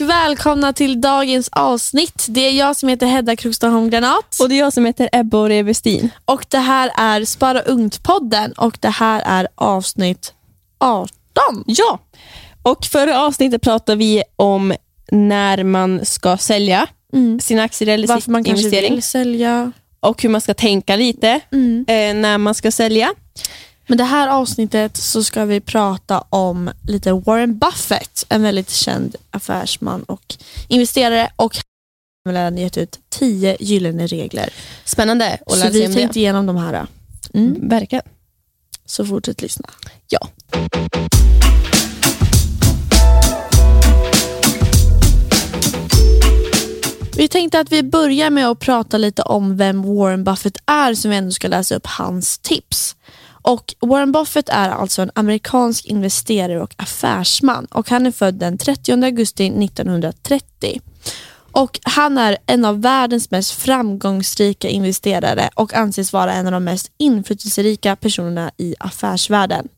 och välkomna till dagens avsnitt. Det är jag som heter Hedda Krokstad Granat. Och det är jag som heter Ebba Åre Westin. Och det här är Spara Ungt-podden och det här är avsnitt 18. Ja, och förra avsnittet pratade vi om när man ska sälja Mm. sina aktier eller Varför sin man kanske investering. vill sälja. Och hur man ska tänka lite Mm. eh, när man ska sälja. Men det här avsnittet så ska vi prata om lite Warren Buffett, en väldigt känd affärsman och investerare och han har gett ut 10 gyllene regler. Spännande att Så lära sig vi om tänkte det. igenom de här. Mm. Verkligen. Så fortsätt lyssna. Ja. Vi tänkte att vi börjar med att prata lite om vem Warren Buffett är som vi ändå ska läsa upp hans tips. Och Warren Buffett är alltså en amerikansk investerare och affärsman och han är född den 30 augusti 1930. Och Han är en av världens mest framgångsrika investerare och anses vara en av de mest inflytelserika personerna i affärsvärlden.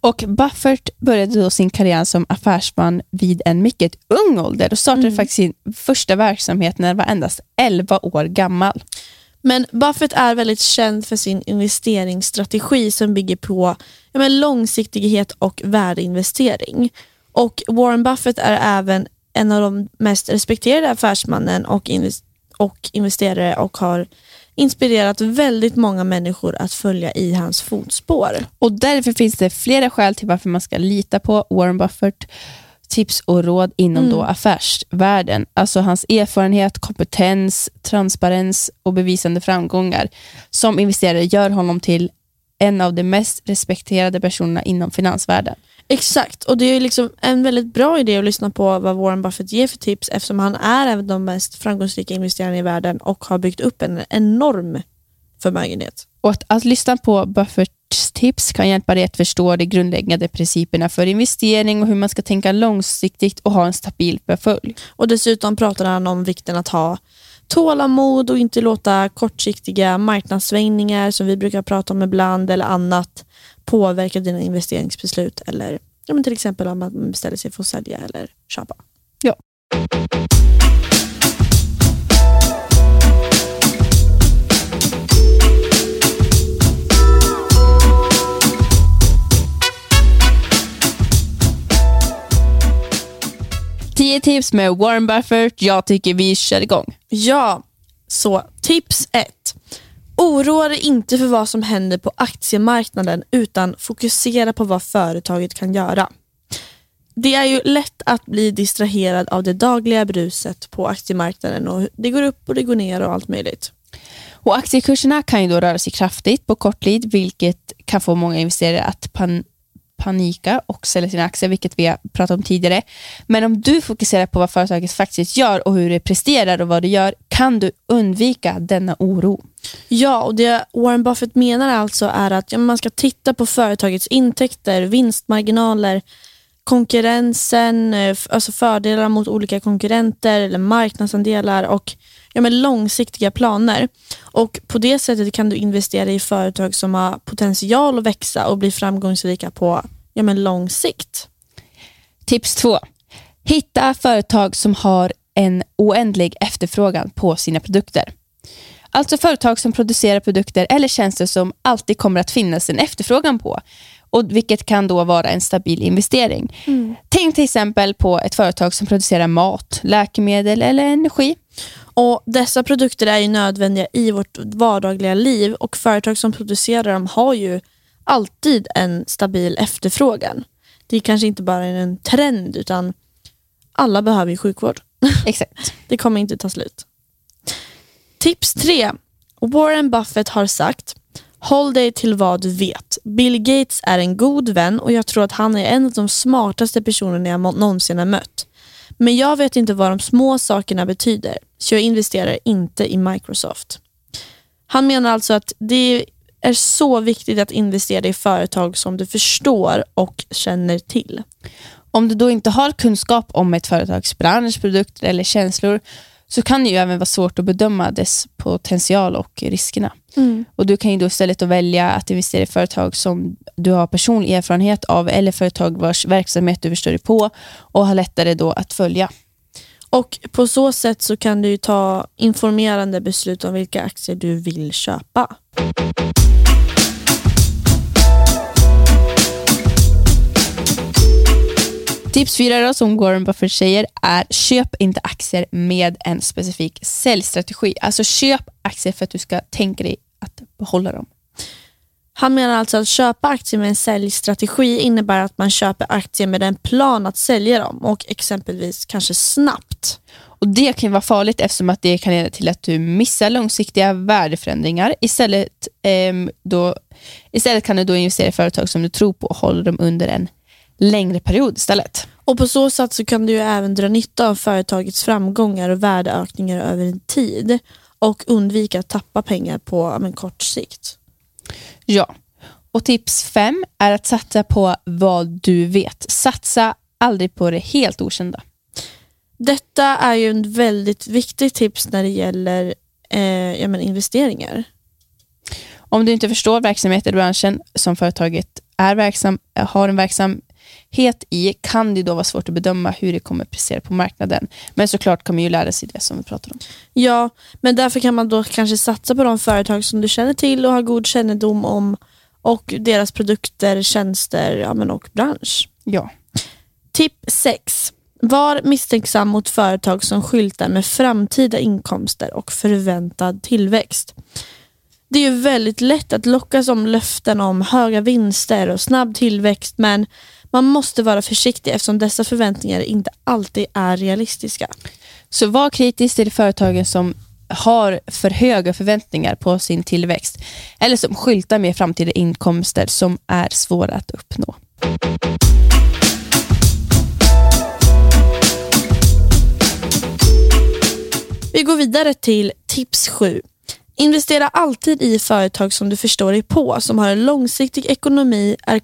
Och Buffett började då sin karriär som affärsman vid en mycket ung ålder och startade Mm. faktiskt sin första verksamhet när han var endast 11 år gammal. Men Buffett är väldigt känd för sin investeringsstrategi som bygger på ja, men långsiktighet och värdeinvestering. Och Warren Buffett är även en av de mest respekterade affärsmannen och, invest- och investerare och har inspirerat väldigt många människor att följa i hans fotspår. Och Därför finns det flera skäl till varför man ska lita på Warren Buffett tips och råd inom Mm. då affärsvärlden. Alltså hans erfarenhet, kompetens, transparens och bevisande framgångar som investerare gör honom till en av de mest respekterade personerna inom finansvärlden. Exakt, och det är liksom en väldigt bra idé att lyssna på vad Warren Buffett ger för tips eftersom han är en av de mest framgångsrika investerarna i världen och har byggt upp en enorm förmögenhet. Och att, att lyssna på Buffetts tips kan hjälpa dig att förstå de grundläggande principerna för investering och hur man ska tänka långsiktigt och ha en stabil portfölj. Och Dessutom pratar han om vikten att ha tålamod och inte låta kortsiktiga marknadssvängningar som vi brukar prata om ibland eller annat påverka dina investeringsbeslut eller ja, men till exempel om att man beställer sig för att sälja eller köpa. Ja. Tio tips med Warren Buffett. Jag tycker vi kör igång. Ja, så tips ett. Oroa dig inte för vad som händer på aktiemarknaden utan fokusera på vad företaget kan göra. Det är ju lätt att bli distraherad av det dagliga bruset på aktiemarknaden och det går upp och det går ner och allt möjligt. Och Aktiekurserna kan ju då röra sig kraftigt på kort tid, vilket kan få många investerare att pan panika och sälja sina aktier, vilket vi har pratat om tidigare. Men om du fokuserar på vad företaget faktiskt gör och hur det presterar och vad det gör, kan du undvika denna oro. Ja, och det Warren Buffett menar alltså är att ja, man ska titta på företagets intäkter, vinstmarginaler, konkurrensen, eh, alltså fördelar mot olika konkurrenter eller marknadsandelar och ja, men långsiktiga planer. Och På det sättet kan du investera i företag som har potential att växa och bli framgångsrika på ja, men lång sikt. Tips två. Hitta företag som har en oändlig efterfrågan på sina produkter. Alltså företag som producerar produkter eller tjänster som alltid kommer att finnas en efterfrågan på, och vilket kan då vara en stabil investering. Tänk till exempel på ett företag som producerar mat, läkemedel eller energi. Och Dessa produkter är ju nödvändiga i vårt vardagliga liv och företag som producerar dem har ju alltid en stabil efterfrågan. Det är kanske inte bara en trend utan alla behöver ju sjukvård. Exakt. Det kommer inte ta slut. Tips 3. Warren Buffett har sagt Håll dig till vad du vet. Bill Gates är en god vän och jag tror att han är en av de smartaste personerna jag någonsin har mött. Men jag vet inte vad de små sakerna betyder, så jag investerar inte i Microsoft. Han menar alltså att det är så viktigt att investera i företag som du förstår och känner till. Om du då inte har kunskap om ett företags bransch, produkter eller känslor så kan det ju även vara svårt att bedöma dess potential och riskerna. Mm. Och Du kan ju då istället välja att investera i företag som du har personlig erfarenhet av eller företag vars verksamhet du förstår dig på och har lättare då att följa. Och på så sätt så kan du ju ta informerande beslut om vilka aktier du vill köpa. Tips fyra då, som Warren Buffett säger är köp inte aktier med en specifik säljstrategi. Alltså köp aktier för att du ska tänka dig att behålla dem. Han menar alltså att köpa aktier med en säljstrategi innebär att man köper aktier med en plan att sälja dem och exempelvis kanske snabbt. Och Det kan vara farligt eftersom att det kan leda till att du missar långsiktiga värdeförändringar. Istället, ehm, då, istället kan du då investera i företag som du tror på och hålla dem under en längre period istället. Och På så sätt så kan du även dra nytta av företagets framgångar och värdeökningar över en tid och undvika att tappa pengar på men, kort sikt. Ja. Och tips fem är att satsa på vad du vet. Satsa aldrig på det helt okända. Detta är ju en väldigt viktig tips när det gäller eh, ja, men investeringar. Om du inte förstår verksamheten i branschen som företaget är verksam, har en verksamhet i kan det då vara svårt att bedöma hur det kommer prestera på marknaden. Men såklart kommer ju lära sig det som vi pratar om. Ja, men därför kan man då kanske satsa på de företag som du känner till och har god kännedom om och deras produkter, tjänster ja, men och bransch. Ja. Tipp 6. Var misstänksam mot företag som skyltar med framtida inkomster och förväntad tillväxt. Det är ju väldigt lätt att lockas om löften om höga vinster och snabb tillväxt men man måste vara försiktig eftersom dessa förväntningar inte alltid är realistiska. Så var kritisk till företagen som har för höga förväntningar på sin tillväxt eller som skyltar med framtida inkomster som är svåra att uppnå. Vi går vidare till tips 7. Investera alltid i företag som du förstår dig på, som har en långsiktig ekonomi, är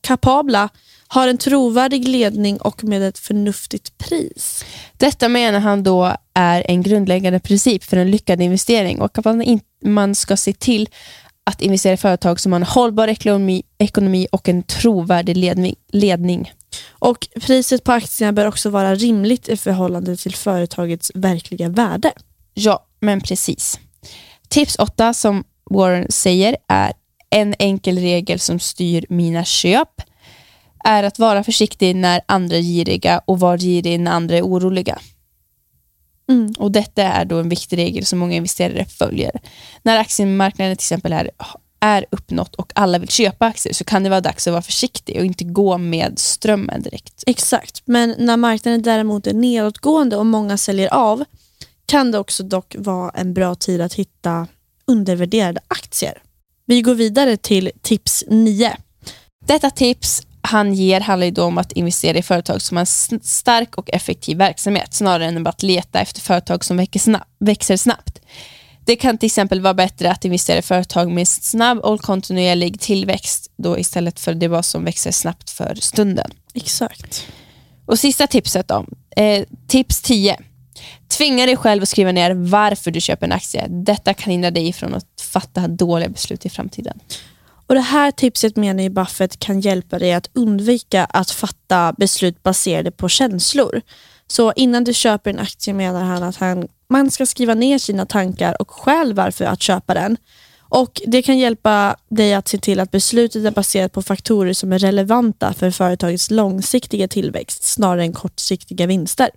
kapabla, har en trovärdig ledning och med ett förnuftigt pris. Detta menar han då är en grundläggande princip för en lyckad investering och att man, in, man ska se till att investera i företag som har en hållbar ekonomi, ekonomi och en trovärdig ledning. ledning. Och Priset på aktierna bör också vara rimligt i förhållande till företagets verkliga värde. Ja, men precis. Tips 8 som Warren säger är en enkel regel som styr mina köp är att vara försiktig när andra är giriga och vara girig när andra är oroliga. Mm. Och Detta är då en viktig regel som många investerare följer. När aktiemarknaden till exempel är, är uppnått och alla vill köpa aktier så kan det vara dags att vara försiktig och inte gå med strömmen direkt. Exakt, men när marknaden däremot är nedåtgående och många säljer av kan det också dock vara en bra tid att hitta undervärderade aktier. Vi går vidare till tips 9. Detta tips han ger handlar ju då om att investera i företag som har en stark och effektiv verksamhet snarare än att leta efter företag som växer snabbt. Det kan till exempel vara bättre att investera i företag med snabb och kontinuerlig tillväxt då istället för det vad som växer snabbt för stunden. Exakt. Och sista tipset då. Eh, tips 10. Tvinga dig själv att skriva ner varför du köper en aktie. Detta kan hindra dig från att fatta dåliga beslut i framtiden. Och Det här tipset menar ju Buffett kan hjälpa dig att undvika att fatta beslut baserade på känslor. Så innan du köper en aktie menar han att han, man ska skriva ner sina tankar och skäl varför att köpa den. Och Det kan hjälpa dig att se till att beslutet är baserat på faktorer som är relevanta för företagets långsiktiga tillväxt snarare än kortsiktiga vinster.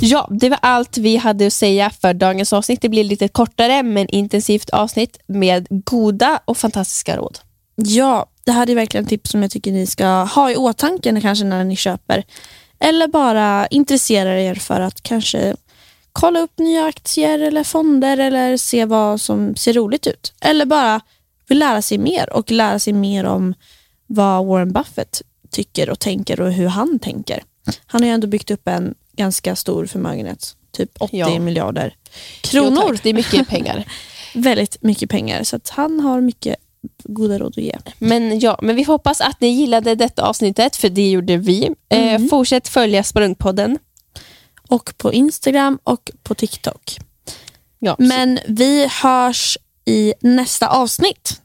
Ja, det var allt vi hade att säga för dagens avsnitt. Det blir lite kortare men intensivt avsnitt med goda och fantastiska råd. Ja, det här är verkligen tips som jag tycker ni ska ha i åtanke kanske när ni köper. Eller bara intressera er för att kanske kolla upp nya aktier eller fonder eller se vad som ser roligt ut. Eller bara vill lära sig mer och lära sig mer om vad Warren Buffett tycker och tänker och hur han tänker. Han har ju ändå byggt upp en ganska stor förmögenhet. Typ 80 Ja. miljarder kronor. Jo, det är mycket pengar. Väldigt mycket pengar. Så att han har mycket goda råd att ge. Men, ja, men vi hoppas att ni gillade detta avsnittet, för det gjorde vi. Mm. Eh, fortsätt följa Sprunkpodden. Och på Instagram och på TikTok. Ja, Men vi hörs i nästa avsnitt.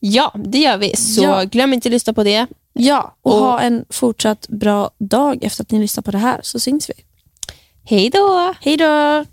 ja, det gör vi. Så Ja. glöm inte att lyssna på det. Ja, och, Och- ha en fortsatt bra dag efter att ni lyssnar på det här så syns vi. Hej då! Hej då!